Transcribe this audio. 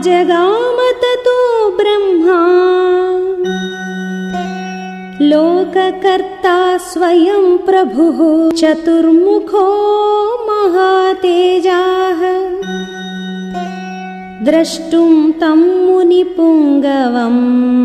जगामततो ब्रह्मा। लोककर्ता स्वयं प्रभुः। चतुर्मुखो महातेजाः। द्रष्टुं तं मुनिपुङ्गवम्।